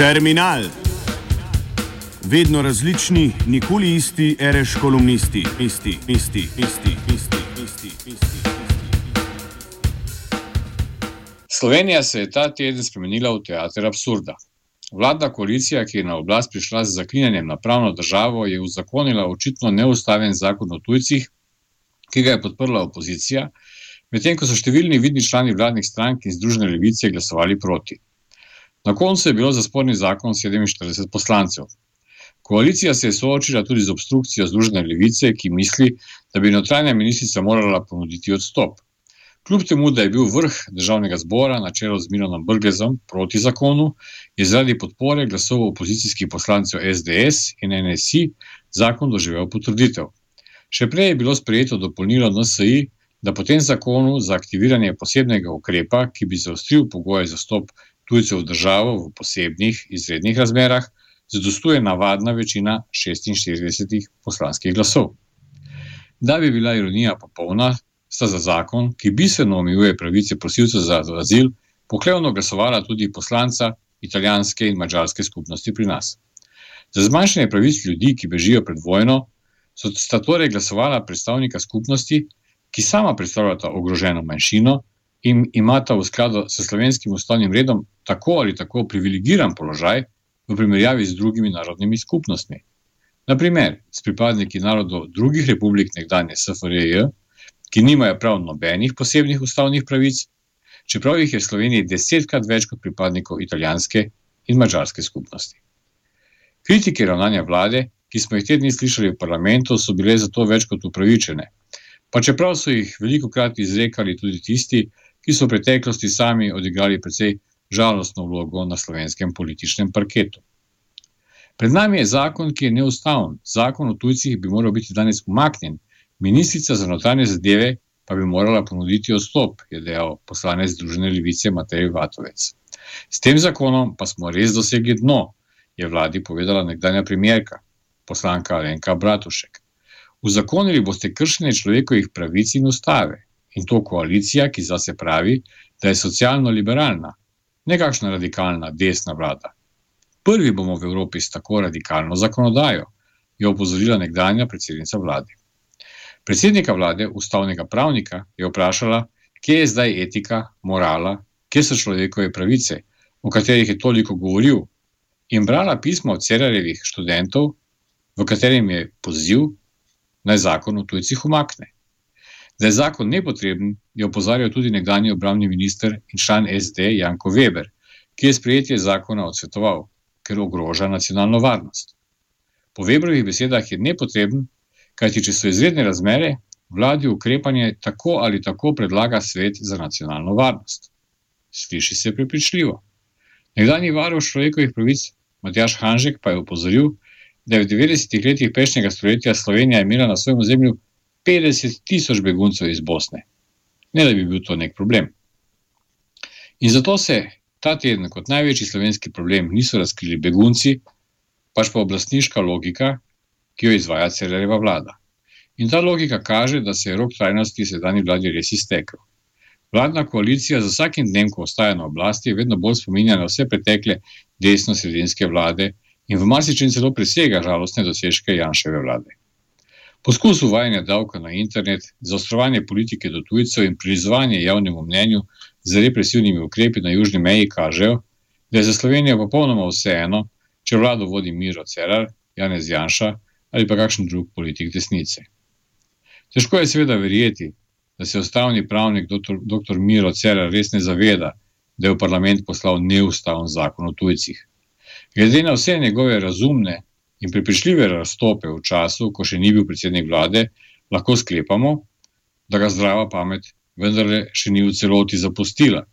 Terminal. Vedno različni, nikoli isti, reš kolumnisti, isti, isti, isti, isti, isti, isti. Slovenija se je ta teden spremenila v teater absurda. Vladna koalicija, ki je na oblast prišla z zaklinjanjem na pravno državo, je uzakonila očitno neustaven zakon o tujcih, ki ga je podprla opozicija, medtem ko so številni vidni člani vladnih strank in Združene levice glasovali proti. Na koncu je bilo za sporni zakon 47 poslancev. Koalicija se je soočila tudi z obstrukcijo Združene levice, ki misli, da bi notranja ministrica morala ponuditi odstop. Kljub temu, da je bil vrh državnega zbora na čelu z Milanom Brgezom proti zakonu, je zaradi podpore glasov opozicijskih poslancev SDS in NSI zakon doživel potrditev. Še prej je bilo sprejeto dopolnilo NSI, da po tem zakonu za aktiviranje posebnega ukrepa, ki bi zaostril pogoje za stop tujcev v državo v posebnih izrednih razmerah, zadostuje navadna večina 46 poslanskih glasov. Da bi bila ironija popolna, sta za zakon, ki bistveno omejuje pravice prosilcev za azil, poklevno glasovala tudi poslanca italijanske in mačarske skupnosti pri nas. Za zmanjšanje pravic ljudi, ki bežijo pred vojno, so sta torej glasovala predstavnika skupnosti, ki sama predstavljata ogroženo manjšino in imata v skladu s slovenskim ustavnim redom tako ali tako privilegiran položaj v primerjavi z drugimi narodnimi skupnostmi. Naprimer, s pripadniki narodov drugih republik nekdanje SFRJ, ki nimajo prav nobenih posebnih ustavnih pravic, čeprav jih je v Sloveniji desetkrat več kot pripadnikov italijanske in mačarske skupnosti. Kritike ravnanja vlade, ki smo jih te dni slišali v parlamentu, so bile zato več kot upravičene. Pa čeprav so jih veliko krat izrekali tudi tisti, ki so v preteklosti sami odigrali precej žalostno vlogo na slovenskem političnem parketu. Pred nami je zakon, ki je neustaven. Zakon o tujcih bi moral biti danes umaknjen, Ministrica za notranje zadeve pa bi morala ponuditi odstop, je dejal poslanec Združene levice Matej Vatovec. S tem zakonom pa smo res dosegli dno, je vladi povedala nekdanja premjerka, poslanka Alenka Bratušek. Uzakonili boste kršenje človekovih pravic in ustave in to koalicija, ki zase pravi, da je socialno liberalna, nekakšna radikalna desna vlada. Prvi bomo v Evropi s tako radikalno zakonodajo, je opozorila nekdanja predsednica vlade. Predsednika vlade, ustavnega pravnika, je vprašala, kje je zdaj etika, morala, kje so človekove pravice, o katerih je toliko govoril, in brala pismo od Cerarevih študentov, v katerem je poziv, naj zakon o tujcih umakne. Da je zakon nepotreben, je opozarjal tudi nekdanji obramni minister in član SD Janko Weber, ki je sprejetje zakona odsvetoval, ker ogroža nacionalno varnost. Po Weberovih besedah je nepotreben, kajti če so izredne razmere, vladi ukrepanje tako ali tako predlaga svet za nacionalno varnost. Sliši se prepričljivo. Nekdanji varuh človekovih pravic Matjaš Hanžek pa je upozoril, da je v 90-ih letih prejšnjega stoletja Slovenija imela na svojem ozemlju 50 tisoč beguncev iz Bosne. Ne da bi bil to nek problem. In zato se ta teden kot največji slovenski problem niso razkrili begunci, pač pa oblastniška logika, ki jo izvaja Cerereva vlada. In ta logika kaže, da se je rok trajnosti sedajni vladi res iztekel. Vladna koalicija z vsakim dnem, ko ostaja na oblasti, vedno bolj spominja na vse pretekle desno-sredinske vlade in v marsičem celo presega žalostne dosežke Janševe vlade. Poskus uvajanja davka na internet, zaostrovanje politike do tujcev in prizvanje javnemu mnenju z represivnimi ukrepi na južni meji kažejo, da je za Slovenijo popolnoma vseeno, če vlado vodi Miro Cerar, Janez Janša ali pa kakšen drug politik desnice. Težko je seveda verjeti, da se ustavni pravnik dr. Miro Cerar res ne zaveda, da je v parlament poslal neustaven zakon o tujcih. Glede na vse njegove razumne in prepričljive razstope v času, ko še ni bil predsednik vlade, lahko sklepamo, da ga zdrava pamet vendarle še ni v celoti zapustila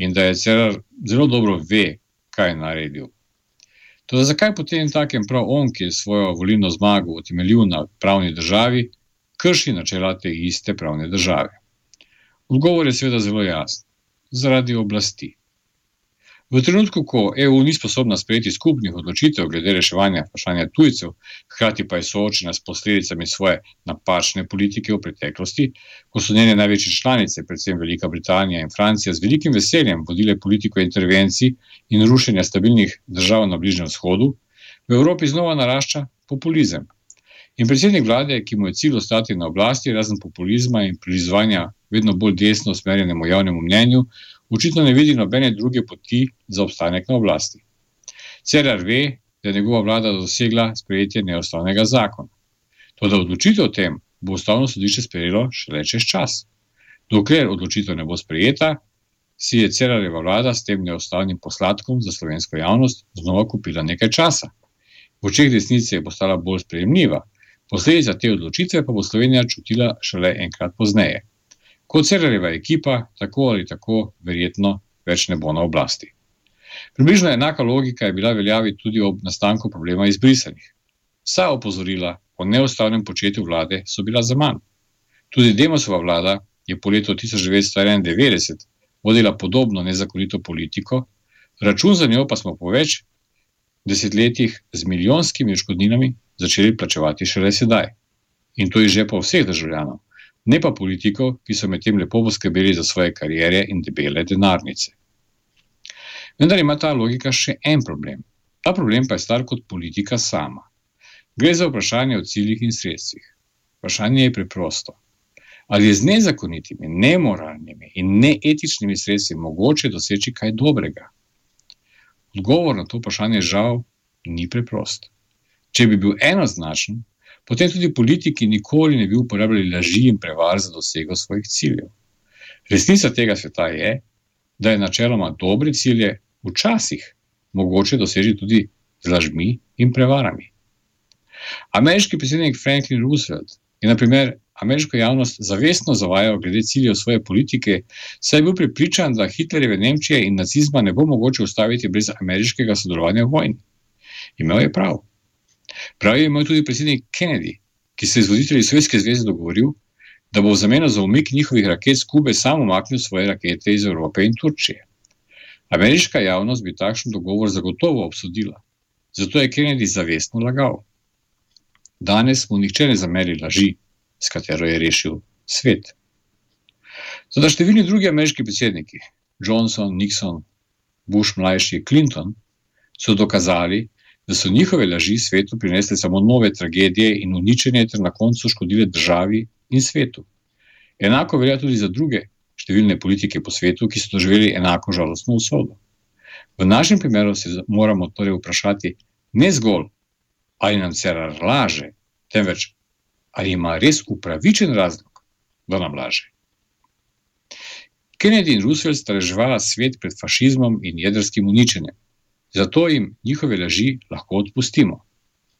in da je Cerar zelo dobro ve, kaj je naredil. Toda zakaj potem takem prav on, ki je svojo volilno zmago utemeljil na pravni državi, krši načela te iste pravne države? Odgovor je seveda zelo jasen: zaradi oblasti. V trenutku, ko EU ni sposobna sprejeti skupnih odločitev glede reševanja vprašanja tujcev, hkrati pa je soočena s posledicami svoje napačne politike v preteklosti, ko so njene največje članice, predvsem Velika Britanija in Francija, z velikim veseljem vodile politiko intervencij in rušenja stabilnih držav na Bližnjem vzhodu, v Evropi znova narašča populizem. In predsednik vlade, ki mu je cilj ostati na oblasti, razen populizma in prilizovanja vedno bolj desno usmerjenemu javnemu mnenju, očitno ne vidi nobene druge poti za obstanek na oblasti. Cerar ve, da je njegova vlada dosegla sprejetje neustavnega zakona. To, da odločitev o tem bo ustavno sodišče sprejelo šele čez čas. Dokler odločitev ne bo sprejeta, si je Cerarjeva vlada s tem neustavnim posladkom za slovensko javnost znova kupila nekaj časa. V očeh desnice je postala bolj sprejemljiva, posledica te odločitve pa bo Slovenija čutila šele enkrat pozneje kot Cererjeva ekipa, tako ali tako, verjetno več ne bo na oblasti. Približno enaka logika je bila veljavi tudi ob nastanku problema izbrisanih. Vsa opozorila o neustavnem početju vlade so bila za manj. Tudi Demosova vlada je po letu 1991 vodila podobno nezakonito politiko, račun za njo pa smo po več desetletjih z milijonskimi škodninami začeli plačevati šele sedaj. In to je že po vseh državljanov ne pa politikov, ki so medtem lepo poskrbeli za svoje karijere in debele denarnice. Vendar ima ta logika še en problem. Ta problem pa je star kot politika sama. Gre za vprašanje o ciljih in sredstvih. Vprašanje je preprosto. Ali je z nezakonitimi, nemoralnimi in neetičnimi sredstvi mogoče doseči kaj dobrega? Odgovor na to vprašanje žal ni preprost. Če bi bil enoznačen, potem tudi politiki nikoli ne bi uporabljali laži in prevar za dosego svojih ciljev. Resnica tega sveta je, da je načeloma dobre cilje včasih mogoče doseči tudi z lažmi in prevarami. Ameriški predsednik Franklin Roosevelt je, na primer, ameriško javnost zavestno zavajal glede ciljev svoje politike, saj je bil pripričan, da Hitlerjeve Nemčije in nacizma ne bo mogoče ustaviti brez ameriškega sodelovanja v vojni. Imel je prav. Prav je imel tudi predsednik Kennedy, ki se je z voditelji Sovjetske zveze dogovoril, da bo v zameno za umik njihovih raket z Kube samo umaknil svoje rakete iz Evrope in Turčije. Ameriška javnost bi takšen dogovor zagotovo obsodila, zato je Kennedy zavestno lagal. Danes mu nihče ne zameri laži, s katero je rešil svet. Zato številni drugi ameriški predsedniki, Johnson, Nixon, Bush, mlajši Clinton, so dokazali, da so njihove laži svetu prinesle samo nove tragedije in uničenje, ter na koncu škodile državi in svetu. Enako velja tudi za druge številne politike po svetu, ki so doživeli enako žalostno usodo. V našem primeru se moramo torej vprašati ne zgolj, ali nam Cerar laže, temveč ali ima res upravičen razlog, da nam laže. Kennedy in Roosevelt sta reževala svet pred fašizmom in jedrskim uničenjem. Zato jim njihove laži lahko odpustimo.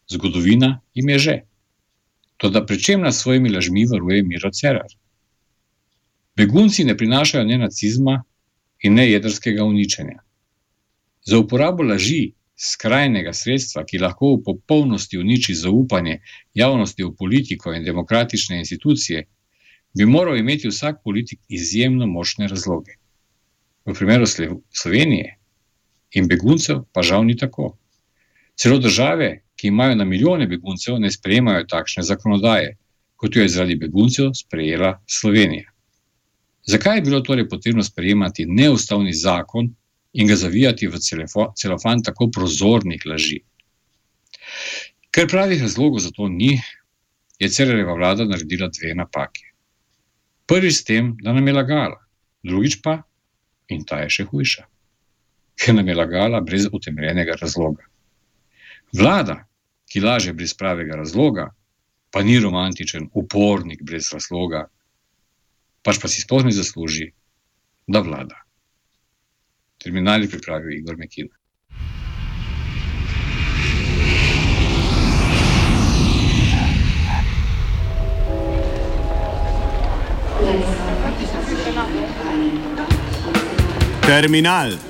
Zgodovina jim je že. Toda pri čem nas svojimi lažmi varuje Miro Cerar? Begunci ne prinašajo ne nacizma in ne jedrskega uničenja. Za uporabo laži, skrajnega sredstva, ki lahko v popolnosti uniči zaupanje javnosti v politiko in demokratične institucije, bi moral imeti vsak politik izjemno močne razloge. V primeru Slovenije in beguncev pa žal ni tako. Celo države, ki imajo na milijone beguncev, ne sprejemajo takšne zakonodaje, kot jo je zaradi beguncev sprejela Slovenija. Zakaj je bilo torej potrebno sprejemati neustavni zakon in ga zavijati v celofan tako prozornih laži? Ker pravih razlogov za to ni, je Cerereva vlada naredila dve napake. Prvič s tem, da nam je lagala, drugič pa, in ta je še hujša ker nam je lagala brez utemeljenega razloga. Vlada, ki laže brez pravega razloga, pa ni romantičen upornik brez razloga, pač pa si sploh ne zasluži, da vlada. Terminali pripravijo Igor Mekin. Terminal